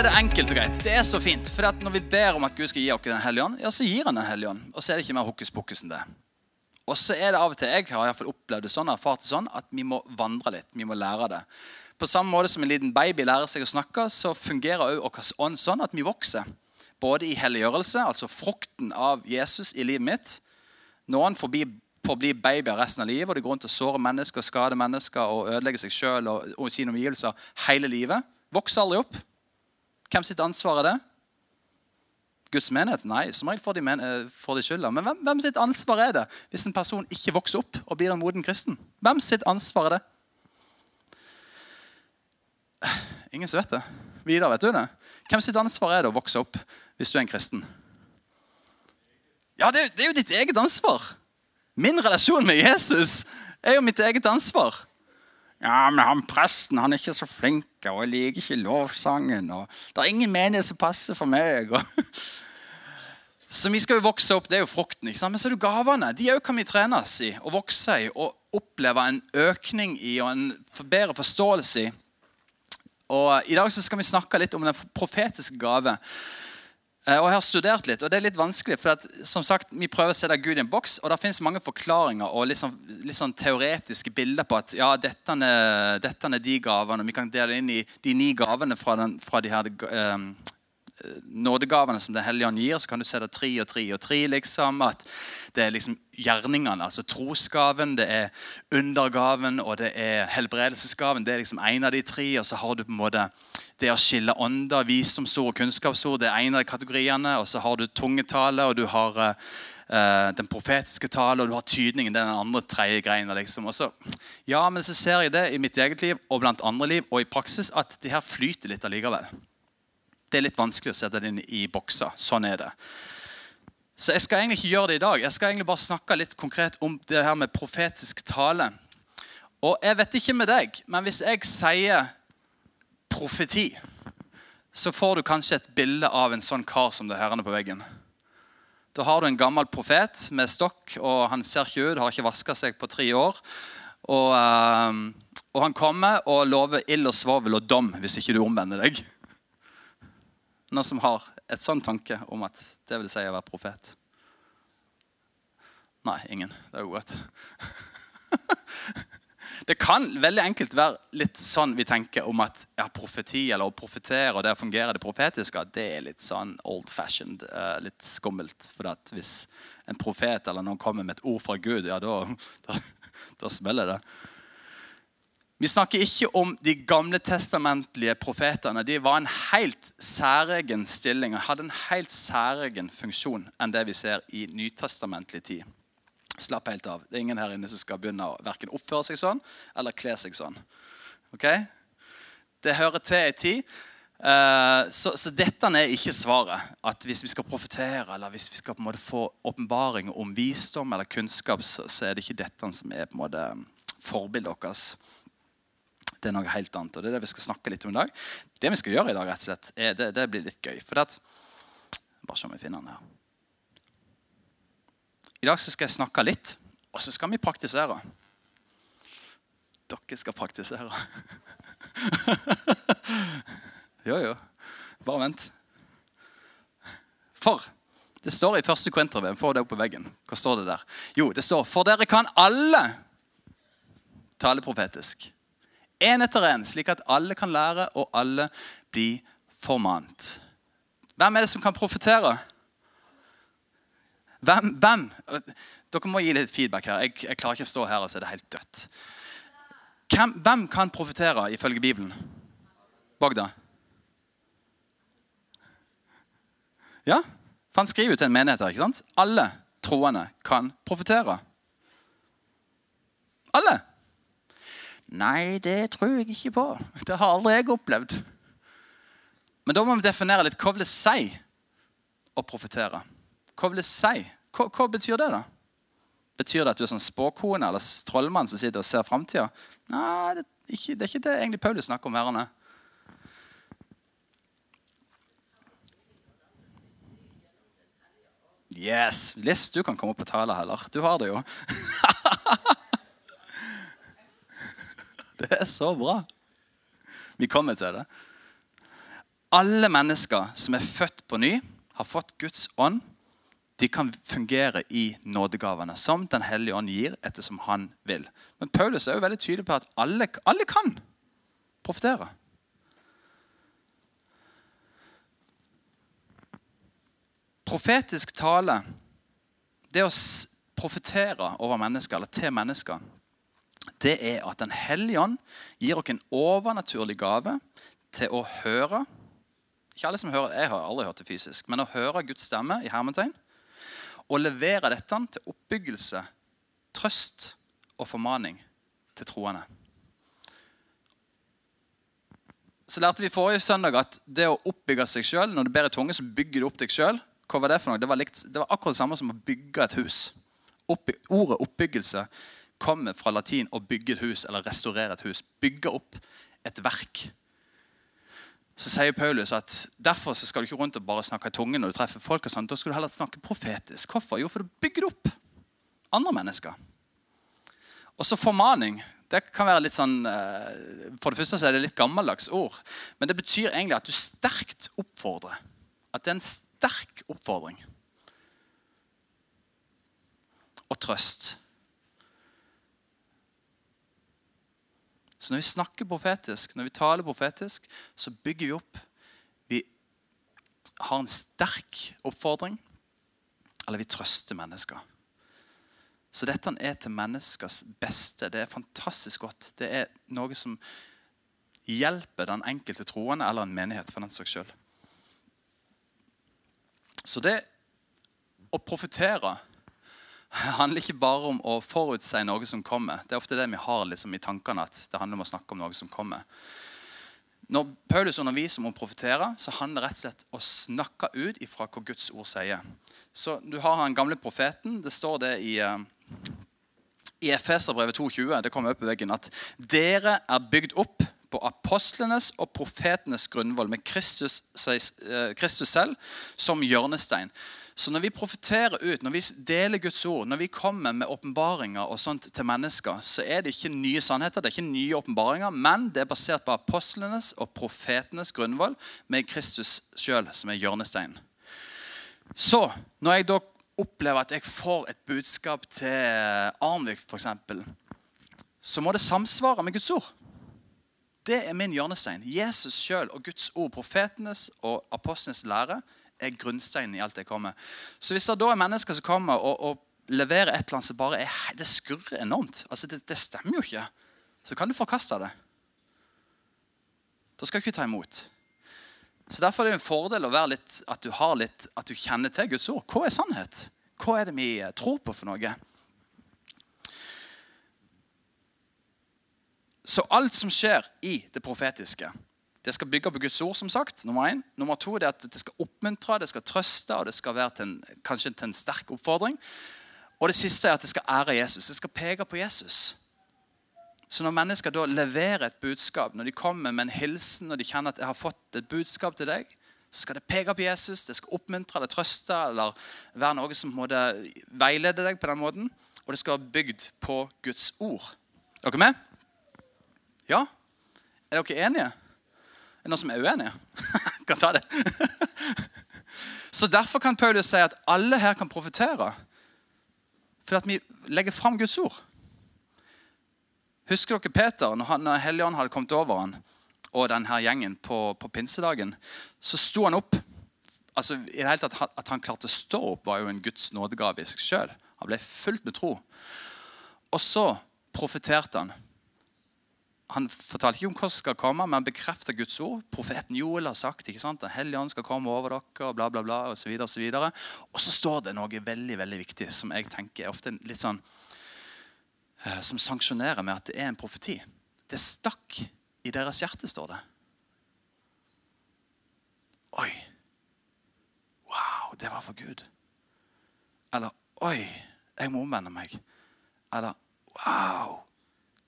er det enkelt og greit. Det er så fint. For når vi ber om at Gud skal gi oss Den hellige ånd, ja, så gir han Den hellige ånd. Og så er det ikke mer hokus pokus enn det. Og så er det av og til, jeg har i hvert fall opplevd det sånn, erfart det sånn, at vi må vandre litt. Vi må lære det. På samme måte som en liten baby lærer seg å snakke, så fungerer også vår ånd sånn at vi vokser. Både i helliggjørelse, altså frukten av Jesus i livet mitt. Noen får bli babyer resten av livet, og det går rundt å såre mennesker, skade mennesker og ødelegge seg sjøl og, og sine omgivelser hele livet. Vokser aldri opp. Hvem sitt ansvar er det? Guds menighet? Nei, som regel får de, men, eh, de skylda. Men hvem, hvem, sitt ansvar er det hvis en person ikke vokser opp og blir en moden kristen? Hvem sitt ansvar er det? Ingen som vet det. Vidar, vet du det? Hvem sitt ansvar er det å vokse opp hvis du er en kristen? Ja, det, det er jo ditt eget ansvar. Min relasjon med Jesus er jo mitt eget ansvar. Ja, men han presten han er ikke så flink, og jeg liker ikke lovsangen. og Det er ingen menighet som passer for meg. så vi skal jo vokse opp, Det er jo frukten. ikke sant? Men så er det gavene. De òg kan vi trenes i og vokse i og oppleve en økning i og en bedre forståelse i. Og I dag så skal vi snakke litt om den profetiske gave. Eh, og jeg har studert litt, og det er litt vanskelig. for at, som sagt, Vi prøver å sette Gud i en boks, og det finnes mange forklaringer og litt sånn, litt sånn teoretiske bilder på at ja, dette er, dette er, de gavene. og Vi kan dele inn i de ni gavene fra, den, fra de her um, nådegavene som Den hellige ånd gir. Så kan du se det tre og tre og tre. liksom, at Det er liksom gjerningene, altså trosgaven, det er undergaven og det er helbredelsesgaven. Det er liksom en av de tre. Og så har du på en måte det å skille ånder, visdomsord og kunnskapsord. Det er en av de kategoriene. Og så har du tungetale, og du har uh, den profetiske tale, og du har tydningen. Det er den andre tredje greina. Liksom. Og ja, men så ser jeg det i mitt eget liv og blant andre liv og i praksis at det her flyter litt allikevel. Det er litt vanskelig å sette det inn i bokser. Sånn er det. Så jeg skal egentlig ikke gjøre det i dag. Jeg skal egentlig bare snakke litt konkret om det her med profetisk tale. Og jeg vet ikke med deg, men hvis jeg sier profeti, så får du kanskje et bilde av en sånn kar som det herrene på veggen. Da har du en gammel profet med stokk, og han ser ikke ut, har ikke vaska seg på tre år. Og, uh, og han kommer og lover ild og svovel og dom hvis ikke du omvender deg. Noen som har et sånn tanke om at det vil si å være profet? Nei, ingen. Det er jo godt. Det kan veldig enkelt være litt sånn vi tenker om at ja, profeti eller å profetere og det å fungere det profetiske, det er litt sånn old fashioned, uh, litt skummelt. For at hvis en profet eller noen kommer med et ord fra Gud, ja, da, da, da smeller det. Vi snakker ikke om de gamle testamentlige profetene. De var en helt særegen stilling og hadde en helt særegen funksjon enn det vi ser i nytestamentlig tid. Slapp helt av. Det er ingen her inne som skal begynne å verken oppføre seg sånn eller kle seg sånn. Ok? Det hører til ei tid. Uh, så, så, dette er ikke svaret. At hvis vi skal profetere eller hvis vi skal på en måte få åpenbaring om visdom eller kunnskap, så, så, er det ikke dette som er på en måte forbildet vårt det er noe helt annet. og Det er det vi skal snakke litt om i dag. Det vi skal gjøre i dag, rett og slett, er, det, det, blir litt gøy. For det, Bare se om vi finner den her. I dag skal jeg snakke litt, og så skal vi praktisere. Dere skal praktisere. jo, jo. Bare vent. For det står i første Korinterbrev. Få det opp på veggen. Hva står det der? Jo, det står For dere kan alle tale profetisk én etter én, slik at alle kan lære og alle blir formant. Hvem er det som kan profetere? Hvem, hvem? Dere må gi litt feedback her. Jeg, jeg klarer ikke å stå her og se det helt dødt. Hvem, hvem kan profetere ifølge Bibelen? Bagda? Ja, for han skriver jo til en menighet her. ikke sant? Alle troende kan profetere. Alle. Nei, det tror jeg ikke på. Det har aldri jeg opplevd. Men da må vi definere litt hva vil det si å profetere. Hva vil det si? Hva, hva, betyr det, da? Betyr det at du er sånn spåkone eller trollmann som sitter og ser framtida? Nei, det, det, er ikke det egentlig Paulus snakker om herrene. Yes. Liss, du kan komme opp og tale heller. Du har det jo. Det er så bra. Vi kommer til det. alle mennesker som er født på ny, har fått Guds ånd, de kan fungere i nådegavene som Den hellige ånd gir ettersom han vil. Men Paulus er jo veldig tydelig på at alle, alle kan profetere. Profetisk tale, det å profetere over mennesker, eller til mennesker, det er at Den hellige ånd gir oss en overnaturlig gave til å høre. Ikke alle som hører, Jeg har aldri hørt det fysisk, men å høre Guds stemme i hermetegn. Og levere dette til oppbyggelse, trøst og formaning til troende. Så lærte vi forrige søndag at det å oppbygge seg sjøl Når du ber i tunge, så bygger du opp deg sjøl. Hva var det for noe? Det var, likt, det var akkurat det samme som å bygge et hus. Opp, ordet oppbyggelse kommer fra latin å bygge et hus eller restaurere et hus. Bygge opp et verk. Så sier Paulus at derfor skal du ikke rundt og bare snakke i tungen når du treffer folk. og sånt. Da skal du heller snakke profetisk. Hvorfor? Jo, for du bygger opp andre mennesker. Og så formaning. Det kan være litt sånn, eh, For det første så er det litt gammeldags ord. Men det betyr egentlig at du sterkt oppfordrer. At det er en sterk oppfordring. Og trøst. Så når vi snakker profetisk, når vi taler profetisk, så bygger vi opp. Vi har en sterk oppfordring, eller vi trøster mennesker. Så dette er til menneskers beste. Det er fantastisk godt. Det er noe som hjelper den enkelte troende eller en menighet for den saks skyld. Så det å profetere handler ikke bare om å forutse noe som kommer. Det er ofte det vi har liksom i tankene, at det handler om å snakke om noe som kommer. Når Paulus underviser om å profetere, så handler det rett og slett om å snakke ut ifra hva Guds ord sier. Så Du har den gamle profeten. Det står det i, uh, i Efeserbrevet 2,20. Det kommer opp på veggen at dere er bygd opp på apostlenes og profetenes grunnvoll med Kristus, uh, Kristus selv som hjørnestein. Så når vi profeterer ut, når vi deler Guds ord, når vi kommer med åpenbaringer og sånt til mennesker, så er det ikke nye sannheter, det er ikke nye åpenbaringer, men det er basert på apostlenes og profetenes grunnvoll med Kristus sjøl som er hjørnesteinen. Så når jeg da opplever at jeg får et budskap til Arnvik f.eks., så må det samsvare med Guds ord. Det er min hjørnestein. Jesus sjøl og Guds ord, profetenes og apostlenes lære, er grunnsteinen i alt det kommer. Så hvis det da er mennesker som kommer og, og leverer et eller annet som bare er, det skurrer enormt altså det, det, stemmer jo ikke. Så kan du forkaste det. Da skal du ikke ta imot. Så Derfor er det en fordel å være litt, at du har litt, at du kjenner til Guds ord. Hva er sannhet? Hva er det vi tror på for noe? Så alt som skjer i det profetiske, det skal bygge på Guds ord, som sagt. Nummer én. Nummer to er at det skal oppmuntre, det skal trøste og det skal være til en, kanskje til en sterk oppfordring. Og det siste er at det skal ære Jesus. Det skal peke på Jesus. Så når mennesker da leverer et budskap, når de kommer med en hilsen, når de kjenner at jeg har fått et budskap til deg, så skal det peke på Jesus, det skal oppmuntre eller trøste eller være noe som måtte veilede deg på den måten. Og det skal være bygd på Guds ord. Er dere med? Ja? Er dere enige? Er det noen som er uenige? kan ta det. Så Derfor kan Paulus si at alle her kan profetere. For at vi legger fram Guds ord. Husker dere Peter, når, han, når Helligånd hadde kommet over han, og denne gjengen på, på pinsedagen? Så sto han opp. Altså, i det hele tatt, At han klarte å stå opp, var jo en Guds nådegave i seg sjøl. Han ble fullt med tro. Og så profeterte han. Han fortalte ikke om som skal komme, men bekrefter Guds ord. Profeten Joel har sagt ikke sant? Den hellige ånd skal komme over dere, og bla, bla, bla, og så videre, og så videre. Og så står det noe veldig veldig viktig som jeg tenker er ofte litt sånn eh, Som sanksjonerer med at det er en profeti. Det stakk i deres hjerte, står det. Oi. Wow, det var for Gud. Eller oi, jeg må omvende meg. Eller wow,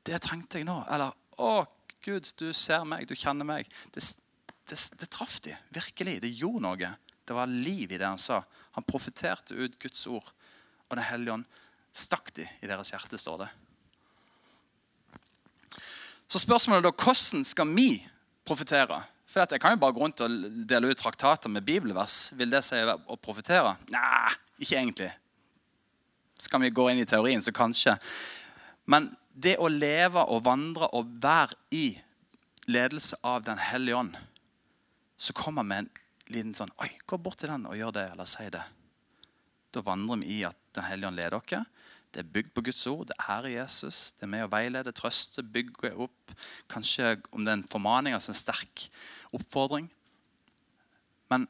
det trengte jeg nå. Eller 'Å, Gud, du ser meg, du kjenner meg.' Det, det, det traff de, virkelig. Det gjorde noe. Det var liv i det han sa. Han profeterte ut Guds ord, og Den hellige ånd stakk de i deres hjerte, står det. Så spørsmålet er da hvordan skal vi profetere? For Jeg kan jo bare gå rundt og dele ut traktater med bibelvers. Vil det si å profetere? Nei, ikke egentlig. Skal vi gå inn i teorien, så kanskje. Men det å leve og vandre og være i ledelse av Den hellige ånd, så kommer vi en liten sånn Oi, gå bort til den og gjør det, eller si det. Da vandrer vi i at Den hellige ånd leder oss. Det er bygd på Guds ord, det er Jesus. Det er med å veilede, trøste, bygge opp. Kanskje om det er en formaning, altså en sterk oppfordring. Men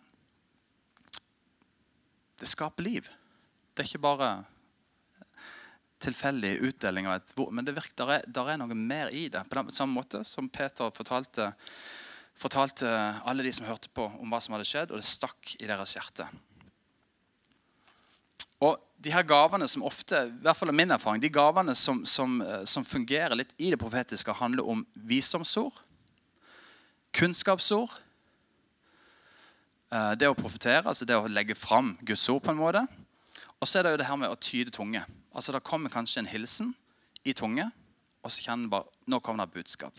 det skaper liv. Det er ikke bare tilfeldig utdeling av et Men det virker, er, der er noe mer i det. På den samme måte som Peter fortalte, fortalte alle de som hørte på, om hva som hadde skjedd, og det stakk i deres hjerte. Og de her gavene som ofte, i hvert fall av min erfaring, de gavene som, som, eh, som fungerer litt i det profetiske, handler om visdomsord, kunnskapsord, eh, det å profetere, altså det å legge fram Guds ord på en måte. Og så er det jo det her med å tyde tunge. Altså Det kommer kanskje en hilsen i tunge, og så kjenner han bare nå kommer det budskap.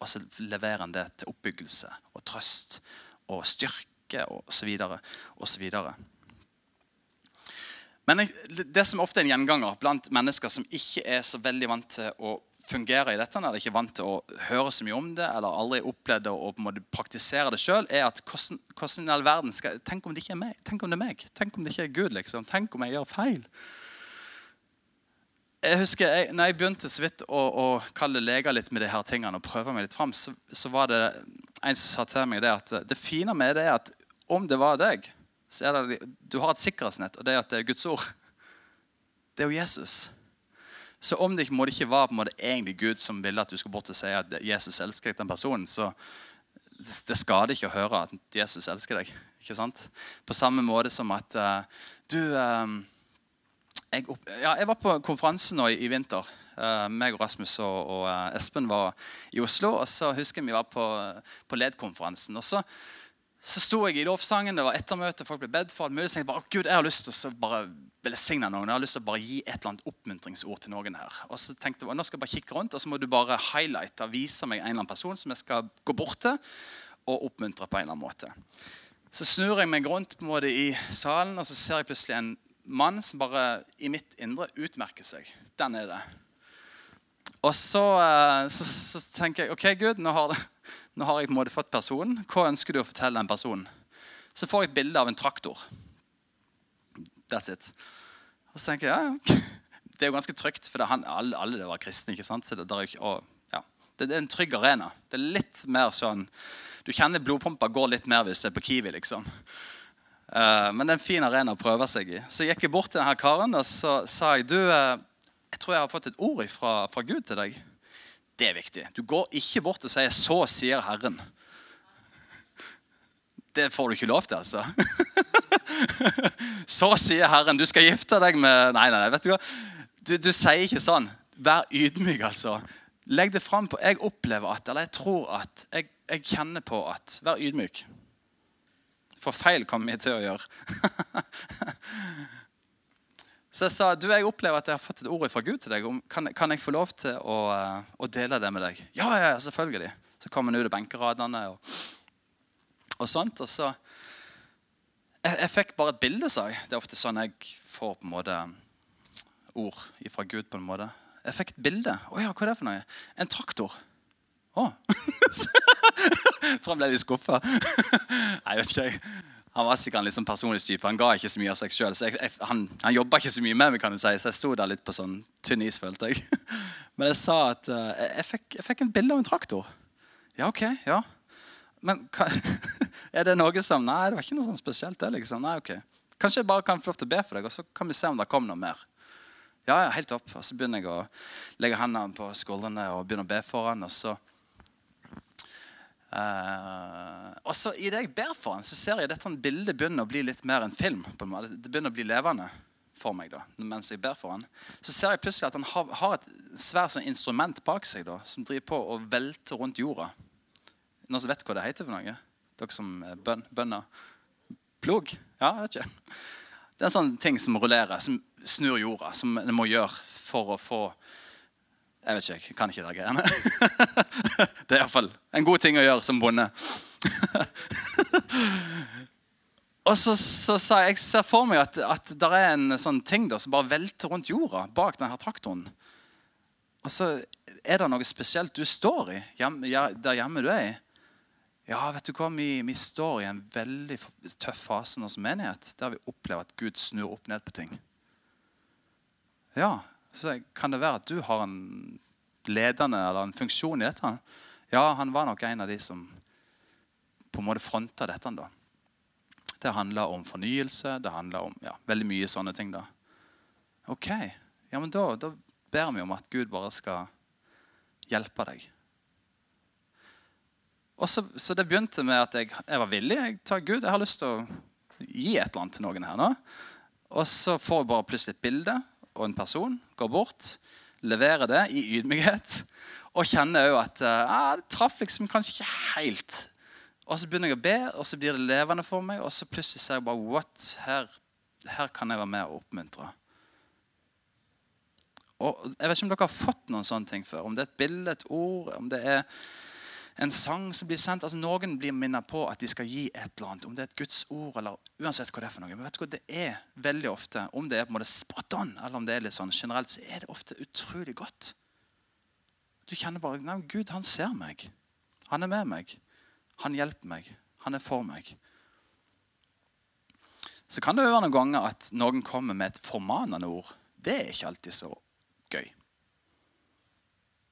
Og så leverer han det til oppbyggelse og trøst og styrke og så videre og. Men det som ofte er en gjenganger blant mennesker som ikke er så veldig vant til å fungere i dette, eller ikke vant til å høre så mye om det, eller aldri opplevd å praktisere det sjøl, er at hvordan, hvordan, i all verden skal, Tenk om det ikke er meg? Tenk om det er meg? Tenk om det ikke er Gud? liksom? Tenk om jeg gjør feil? Jeg husker, jeg, når jeg begynte så vidt å, å kalle leger litt med de her tingene og prøve meg litt fram, så, så var det en som sa til meg det at det fine med det er at om det var deg, så er det, du har et sikkerhetsnett, og det er at det er Guds ord. Det er jo Jesus. Så om det ikke, må det ikke være på en måte egentlig Gud som ville at du skulle bort og si at Jesus elsker deg, den personen, så det skader ikke å høre at Jesus elsker deg. ikke sant? På samme måte som at uh, du uh, jeg, ja, jeg, var på konferanse nå i, i vinter. Uh, meg og Rasmus og, og Espen var i Oslo. Og så husker jeg vi var på, på LED-konferansen. Og så så sto jeg i lovsangen, det var ettermøte, folk ble bedt for alt mulig. Så jeg bare, oh, Gud, jeg har lyst til å bare velsigne noen. Jeg har lyst til å bare gi et eller annet oppmuntringsord til noen her. Og så tenkte jeg, nå skal jeg bare kikke rundt, og så må du bare highlighte, vise meg en eller annen person som jeg skal gå bort til og oppmuntre på en eller annen måte. Så snur jeg meg rundt på en måte i salen, og så ser jeg plutselig en mann som bare i mitt indre utmerker seg. Den er det. Og så, eh, så, så tenker jeg OK, Gud, nå har nå har jeg på en måte fått personen. Hva ønsker du å fortelle den personen? Så får jeg et bilde av en traktor. That's it. Og så tenker jeg, ja, Det er jo ganske trygt, for han, alle, alle det var kristne. ikke sant? Så det, er, og, ja, det, er en trygg arena. Det er litt mer sånn, Du kjenner blodpumpa går litt mer hvis det er på Kiwi. liksom. Uh, men det er en fin arena å prøve seg i. Så jeg gikk bort til denne karen og så sa jeg, du, uh, jeg tror jeg har fått et ord fra, fra Gud til deg. Det er viktig. Du går ikke bort og sier 'Så sier Herren'. Det får du ikke lov til, altså. Så sier Herren, du skal gifte deg med Nei, nei, vet du hva? Du, du sier ikke sånn. Vær ydmyk, altså. Legg det fram på Jeg opplever at, eller jeg tror at, jeg, jeg kjenner på at Vær ydmyk. For feil kommer vi til å gjøre. Så jeg sa du, jeg opplever at jeg har fått et ord fra Gud til deg. Kan, kan jeg få lov til å, eh, å, dele det med deg? Ja, ja, selvfølgelig. Så kom han ut av benkeradene og, og sånt. Og så jeg, jeg, fikk bare et bilde, sa jeg. Det er ofte sånn jeg får på en måte ord fra Gud. på en måte. Jeg fikk et bilde. Å ja, hva er det for noe? En traktor. Å. jeg tror han ble litt skuffa. Han var sikkert en liksom personlighetstype. Han ga ikke så mye av seg sjøl. Han, han jobba ikke så mye med meg, kan du si, så jeg sto der litt på sånn tynn is. følte jeg. Men jeg sa at uh, jeg, fikk, jeg, fikk, en bilde av en traktor. Ja, ok, ja. Men hva, er det noe som Nei, det var ikke noe sånn spesielt. det liksom. Nei, ok. Kanskje jeg bare kan få lov til å be for deg, og så kan vi se om det kommer noe mer. Ja, ja, helt opp. Og så begynner jeg å legge hendene på skuldrene og begynne å be for han, og så Uh, og så I det jeg ber for han, så ser jeg at dette bildet begynner å bli litt mer en film. på en måte. Det begynner å bli levende for meg da, mens jeg ber for han. Så ser jeg plutselig at han har, har et svært sånn instrument bak seg da, som driver på å velte rundt jorda. Noen som vet hva det heter for noe? Dere som er bøn, bønder? Plog? Ja, jeg vet ikke. Det er en sånn ting som rullerer, som snur jorda, som en må gjøre for å få jeg vet ikke, jeg kan ikke de greiene. det er iallfall en god ting å gjøre som bonde. Og så, så sa jeg ser for meg at, at det er en sånn ting da, som bare velter rundt jorda bak denne traktoren. Og så er det noe spesielt du står i hjem, der hjemme du er i. Ja, vet du hva? Vi, vi, står i en veldig tøff fase som menighet, der vi opplever at Gud snur opp ned på ting. Ja, så Kan det være at du har en ledende eller en funksjon i dette? Ja, han var nok en av de som på en måte fronta dette. da. Det handler om fornyelse. Det handler om ja, veldig mye sånne ting. da. Ok, ja, men da, da ber vi om at Gud bare skal hjelpe deg. Og så, så Det begynte med at jeg, jeg var villig. Jeg tar Gud, jeg har lyst til å gi et eller annet til noen her nå. Og så får jeg bare plutselig et bilde og en person. Går bort, leverer det i ydmykhet. Og kjenner òg at eh, det traff liksom kanskje ikke helt og så begynner jeg å be, og så blir det levende for meg. Og så plutselig ser jeg bare what? Her, her kan jeg være med og oppmuntre. Og Jeg vet ikke om dere har fått noen sånne ting før. Om det er et bilde, et ord, om det er en sang som blir sendt. altså Noen blir minnet på at de skal gi et eller annet. Om det er et Guds ord, eller uansett hva det er for noe. Men vet du hva, det er veldig ofte, om det er på en måte spot on, eller om det er litt sånn generelt, så er det ofte utrolig godt. Du kjenner bare Nei, Gud, han ser meg. Han er med meg. Han hjelper meg. Han er for meg. Så kan det være noen ganger at noen kommer med et formanende ord. Det er ikke alltid så gøy.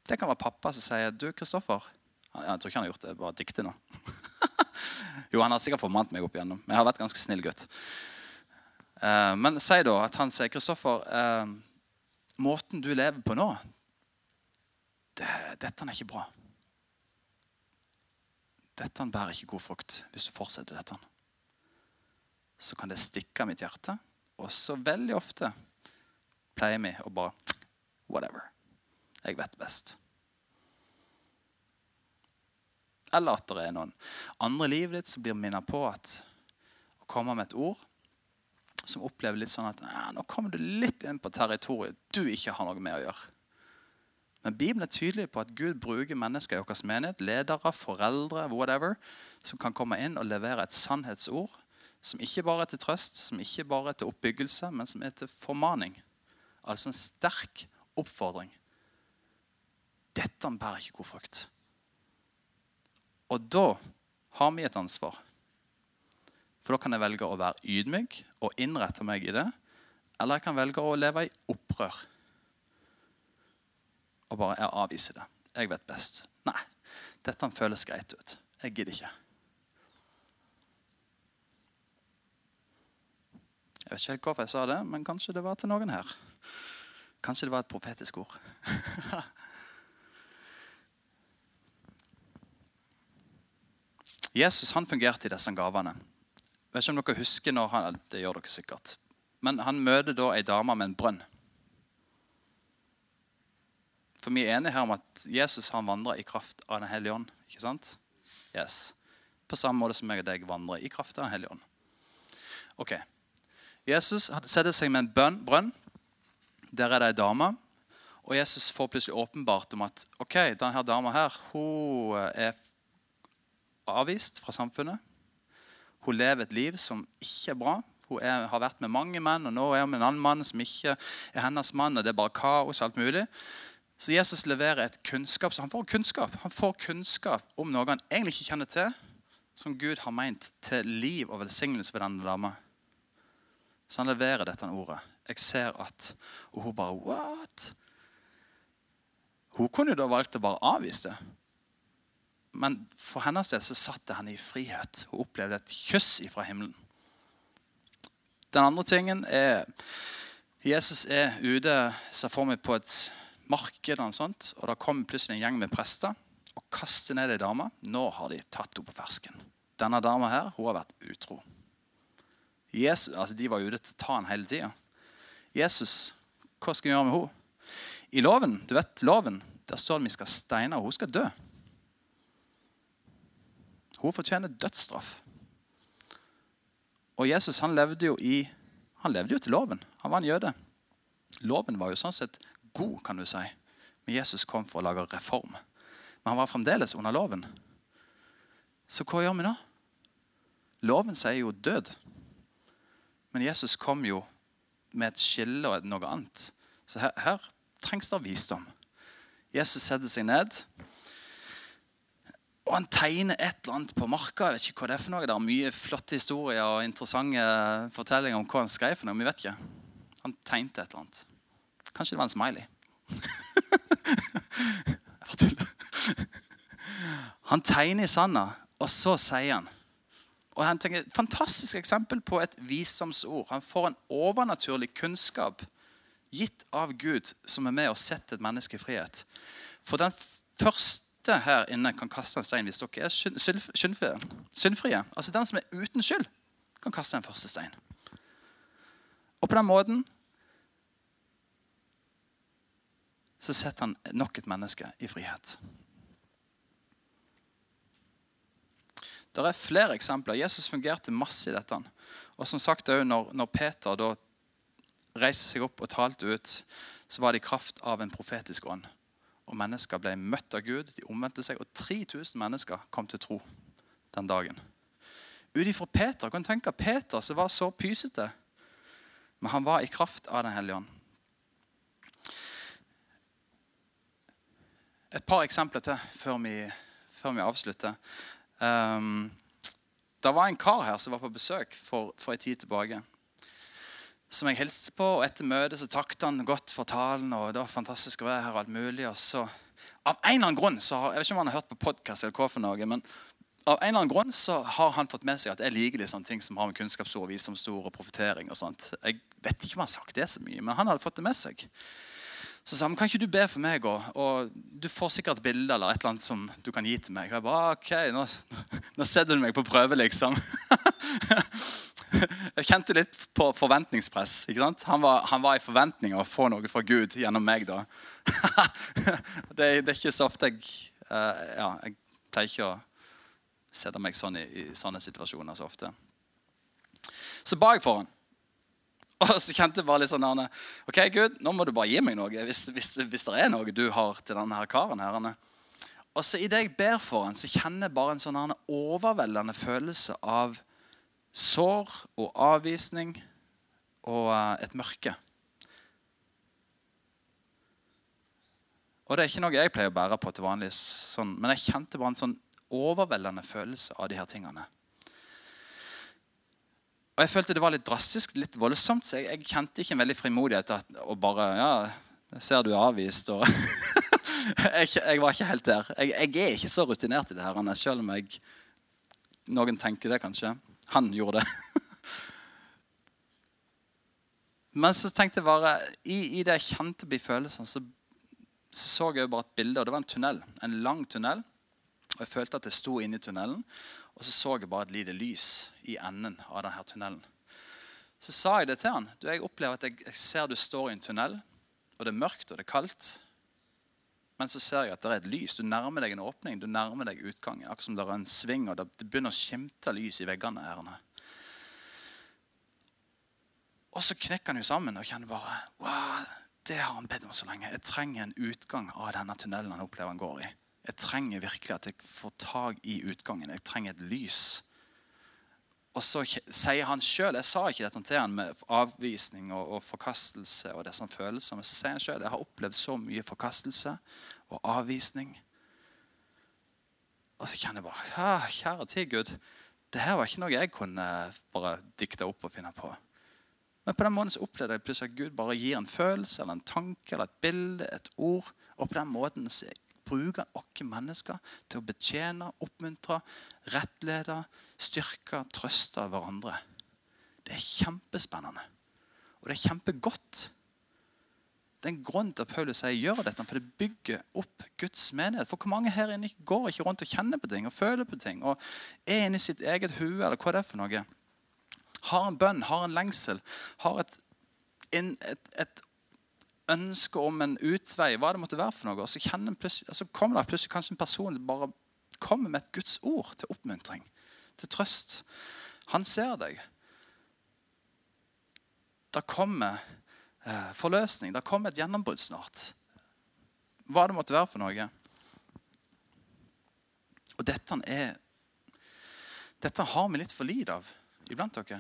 Det kan være pappa som sier 'Du, Kristoffer' Jeg tror ikke han har gjort det, bare dikte nå. jo, han har sikkert formant meg opp igjennom. Men jeg har vært ganske snill gutt. Uh, men si da at han sier 'Kristoffer, uh, måten du lever på nå, det, dette er ikke bra' dette bærer ikke god frukt hvis du fortsetter dette. Så kan det stikke av mitt hjerte. Og så veldig ofte pleier vi å bare Whatever. Jeg vet best. Eller at det er noen andre i livet ditt som blir minnet på at å komme med et ord som opplever litt sånn at nå kommer du litt inn på territoriet du ikke har noe med å gjøre. Men Bibelen er tydelig på at Gud bruker mennesker i vår menighet, ledere, foreldre, whatever, som kan komme inn og levere et sannhetsord som ikke bare er til trøst, som ikke bare er til oppbyggelse, men som er til formaning. Altså en sterk oppfordring. Dette bærer ikke god frukt. Og da har vi et ansvar. For da kan jeg velge å være ydmyk og innrette meg i det. Eller jeg kan velge å leve i opprør og bare jeg avviser det. Jeg vet best. Nei, dette føles greit ut. Jeg gidder ikke. Jeg vet ikke helt hvorfor jeg sa det, men kanskje det var til noen her. Kanskje det var et profetisk ord. Jesus han fungerte i disse gavene. Jeg vet ikke om dere husker når han, Det gjør dere sikkert. Men han møter da ei dame med en brønn. For vi er enige her om at Jesus han vandrer i kraft av Den hellige ånd. ikke sant? Yes. På samme måte som jeg og deg vandrer i kraft av Den hellige ånd. Ok. Jesus setter seg med en bønn, brønn. Der er det ei dame. Og Jesus får plutselig åpenbart om at ok, denne dama her, hun er avvist fra samfunnet. Hun lever et liv som ikke er bra. Hun er, har vært med mange menn, og nå er hun med en annen mann som ikke er hennes mann. og det er bare kaos alt mulig. Så Jesus leverer et kunnskap, så han får kunnskap. Han får kunnskap om noe han egentlig ikke kjenner til, som Gud har meint til liv og velsignelse ved denne dama. Så han leverer dette ordet. Jeg ser at Og hun bare What? Hun kunne jo da valgt å bare avvise det. Men for hennes del så satt han i frihet. og opplevde et kyss ifra himmelen. Den andre tingen er Jesus er ute, ser for meg på et marked, og, sånt, og da kommer plutselig en gjeng med prester og kaster ned ei dame. Nå har de tatt henne på fersken. Denne dama her, hun har vært utro. Jesus, altså De var ute til å ta henne hele tida. Jesus, hva skal vi gjøre med henne? I loven, du vet, loven, der står det at vi skal steine henne. Hun skal dø. Hun fortjener dødsstraff. Og Jesus han levde jo i, han levde jo til loven. Han var en jøde. Loven var jo sånn sett god, kan du si. Men Jesus kom for å lage reform. Men han var fremdeles under loven. Så hva gjør vi nå? Loven sier jo død. Men Jesus kom jo med et skille og noe annet. Så her, her trengs det visdom. Jesus setter seg ned, og han tegner et eller annet på marka. Jeg vet ikke hva Det er for noe. Det er mye flotte historier og interessante fortellinger om hva han skrev. for noe, vi vet ikke. Han tegnte et eller annet. Kanskje det var en smiley. Jeg bare tuller. Han tegner i sanda, og så sier han og han tenker, Et fantastisk eksempel på et visdomsord. Han får en overnaturlig kunnskap gitt av Gud som er med og setter et menneske i frihet. For den første her inne kan kaste en stein hvis dere er syndfrie. Altså Den som er uten skyld, kan kaste en første stein. Og på den måten så setter han nok et menneske i frihet. Det er flere eksempler. Jesus fungerte masse i dette. Og som sagt, når Peter da reiste seg opp og talte ut, så var det i kraft av en profetisk ånd. Og Mennesker ble møtt av Gud, de omvendte seg, og 3000 mennesker kom til tro den dagen. Ut ifra Peter kan du tenke Peter som var så pysete, men han var i kraft av Den hellige ånd. Et par eksempler til før vi, før vi avslutter. Um, det var en kar her som var på besøk for, for en tid tilbake. Som jeg hilste på, og Etter møtet så takket han godt for talen. og det var fantastisk å være her og alt mulig. Og så, av en eller annen grunn, så har, Jeg vet ikke om han har hørt på podkast, eller hva for noe, men av en eller annen grunn så har han fått med seg at jeg liker de sånne ting som har med kunnskapsord, visdomsord og profetering og sånt. Jeg vet ikke om han har sagt det så mye, men han hadde fått det med seg. Så sa han kan ikke du be for meg, og, og du får sikkert et bilde eller et eller annet som du kan gi til meg. Og jeg bare, ok, Nå, nå setter du meg på prøve, liksom. Jeg kjente litt på forventningspress. Han var, han var i forventning å få noe fra Gud gjennom meg. da. det, det, er ikke så ofte jeg uh, ja, Jeg pleier ikke å sette meg sånn i, i sånne situasjoner så ofte. Så ba jeg for han. Og så kjente jeg bare litt sånn Ok, Gud, nå må du bare gi meg noe hvis, hvis, hvis det er noe du har til denne her karen. her. Og så Idet jeg ber for han, så kjenner jeg bare en sånn overveldende følelse av sår og avvisning og eh, et mørke. Og Det er ikke noe jeg pleier å bære på til vanlig, sånn, men jeg kjente bare en sånn overveldende følelse av de her tingene. Og Jeg følte det var litt drastisk, litt voldsomt, så jeg, jeg kjente ikke en veldig frimodighet til å bare Ja, ser du er avvist, og jeg, jeg, var ikke helt der. Jeg, jeg, er ikke så rutinert i det her, selv om jeg, noen tenker det kanskje. Han gjorde det. Men så tenkte jeg bare, i, i det jeg kjente på følelsene, så, så, så jeg bare et bilde. og Det var en tunnel, en lang tunnel. Og Jeg følte at jeg sto inne i tunnelen. Og så så jeg bare et lite lys i enden av denne tunnelen. Så sa jeg det til han. Du, jeg opplever at jeg, jeg ser du står i en tunnel, og det er mørkt og det er kaldt. Men så ser jeg at det er et lys. Du nærmer deg en åpning. Du nærmer deg utgangen. Akkurat som det er en sving, og det begynner å skimte lys i veggene. her. Og så knekker han jo sammen og kjenner bare wow, Det har han bedt om så lenge. Jeg trenger en utgang av denne tunnelen han opplever han går i. Jeg trenger virkelig at jeg får tak i utgangen. Jeg trenger et lys. Og så sier han sjøl Jeg sa ikke dette til han med avvisning og, og forkastelse. og disse følelsene. Men så sier han sjøl jeg har opplevd så mye forkastelse og avvisning. Og så kjenner jeg bare Kjære tid, Gud. Det her var ikke noe jeg kunne bare dikte opp og finne på. Men på den måten så opplevde jeg plutselig at Gud bare gir en følelse eller en tanke eller et bilde, et ord. Og på den måten så bruker oss mennesker til å betjene, oppmuntre, rettlede, styrke, trøste hverandre. Det er kjempespennende. Og det er kjempegodt. Det er en grunn til at Paulus sier gjør dette, for det bygger opp Guds menighet. For hvor mange her inne går ikke rundt og kjenner på ting og føler på ting og er inni sitt eget hue eller hva det er for noe? Har en bønn, har en lengsel, har et, et, et ønske om en utvei, hva det måtte være for noe, og så, altså kommer det plutselig kanskje en person som bare kommer med et Guds ord til oppmuntring, til trøst. Han ser deg. Det kommer eh, forløsning. Det kommer et gjennombrudd snart. Hva det måtte være for noe. Og dette er Dette har vi litt for lite av iblant dere.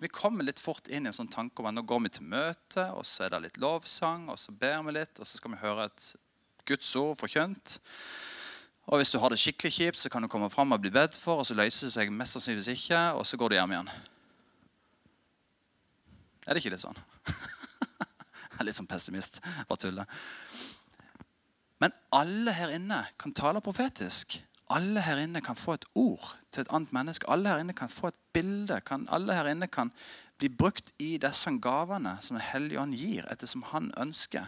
Vi kommer litt fort inn i en sånn tanke om at nå går vi til møte, og så er det litt lovsang, og så ber vi litt, og så skal vi høre et Guds ord forkynt. Og hvis du har det skikkelig kjipt, så kan du komme fram og bli bedt for, og så løser det seg mest sannsynligvis ikke, og så går du hjem igjen. Er det ikke litt sånn? Jeg er litt sånn pessimist. Bare tuller. Men alle her inne kan tale profetisk. Alle her inne kan få et ord til et annet menneske. Alle her inne kan få et bilde. Kan, alle her inne kan bli brukt i disse gavene som Den hellige ånd gir, ettersom han ønsker.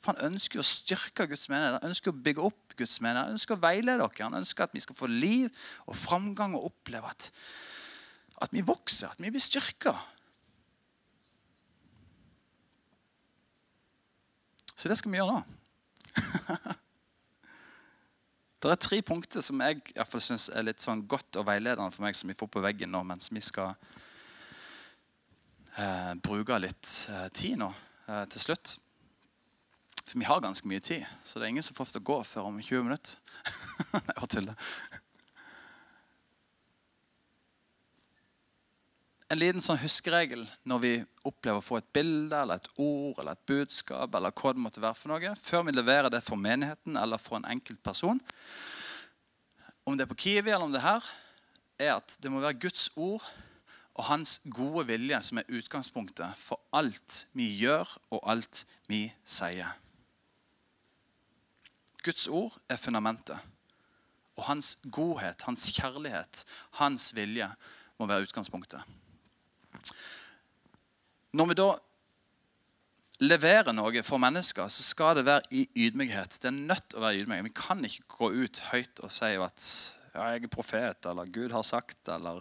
For Han ønsker å styrke Guds menighet, han ønsker å bygge opp Guds menighet. Han ønsker å veilede dere. Han ønsker at vi skal få liv og framgang og oppleve at, at vi vokser, at vi blir styrka. Så det skal vi gjøre nå. det er tre punkter som jeg i hvert fall synes er litt sånn godt og veiledende for meg, som vi får på veggen nå mens vi skal eh, bruke litt eh, tid nå eh, til slutt. For vi har ganske mye tid, så det er ingen som får til å gå før om 20 minutter. Jeg bare tuller. En liten sånn huskeregel når vi opplever å få et bilde eller et ord eller et budskap, eller hva det måtte være for noe, før vi leverer det for menigheten eller for en enkelt person, om det er på Kiwi eller om det er her, er at det må være Guds ord og hans gode vilje som er utgangspunktet for alt vi gjør og alt vi sier. Guds ord er fundamentet. Og hans godhet, hans kjærlighet, hans vilje må være utgangspunktet. Når vi da leverer noe for mennesker, så skal det være i ydmykhet. Det er nødt å være ydmykhet. Vi kan ikke gå ut høyt og si at ja, 'jeg er profet', eller 'Gud har sagt', eller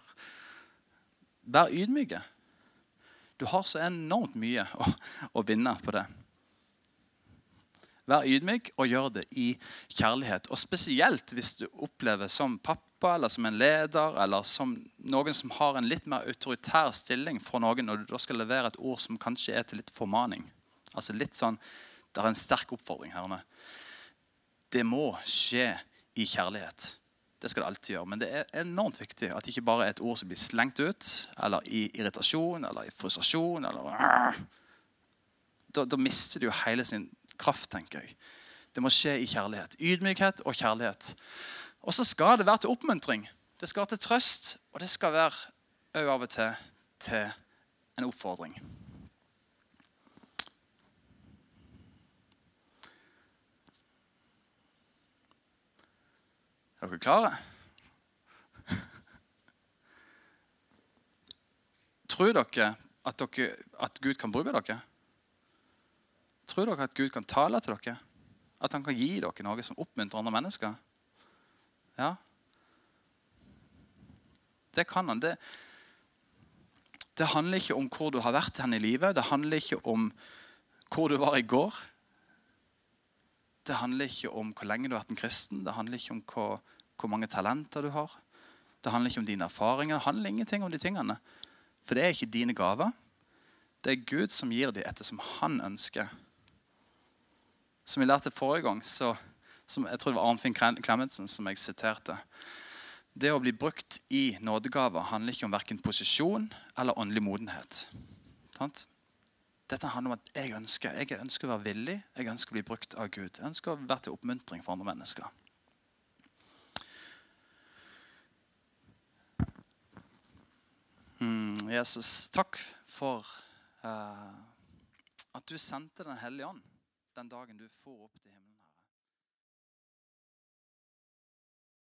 Vær ydmyke. Du har så enormt mye å, å vinne på det. Vær ydmyk og gjør det i kjærlighet. Og spesielt hvis du opplever som pappa pappa eller som en leder eller som noen som har en litt mer autoritær stilling for noen, når du da skal levere et ord som kanskje er til litt formaning. Altså litt sånn, Det er en sterk oppfordring her. Det må skje i kjærlighet. Det skal det alltid gjøre. Men det er enormt viktig at det ikke bare er et ord som blir slengt ut, eller i irritasjon eller i frustrasjon. eller da, da mister du jo hele sin kraft, tenker jeg. Det må skje i kjærlighet. Ydmykhet og kjærlighet. Og så skal det være til oppmuntring. Det skal være til trøst, og det skal være òg av og til til en oppfordring. Er dere klare? Tror dere at, dere at Gud kan bruke dere? Tror dere at Gud kan tale til dere? At han kan gi dere noe som oppmuntrer andre mennesker? Ja. Det kan han. Det, det handler ikke om hvor du har vært hen i livet. Det handler ikke om hvor du var i går. Det handler ikke om hvor lenge du har vært en kristen. Det handler ikke om hvor, hvor mange talenter du har. Det handler ikke om dine erfaringer. Det handler ingenting om de tingene. For det er ikke dine gaver. Det er Gud som gir dem ettersom han ønsker. Som vi lærte forrige gang, så som jeg tror det var Arnfinn Clemetsen som jeg siterte. Det å bli brukt i nådegaver handler ikke om verken posisjon eller åndelig modenhet. Dette handler om at jeg ønsker jeg ønsker å være villig, jeg ønsker å bli brukt av Gud. Jeg ønsker å være til oppmuntring for andre mennesker. Mm, Jesus, takk for uh, at du sendte Den hellige ånd den dagen du for opp til himmelen.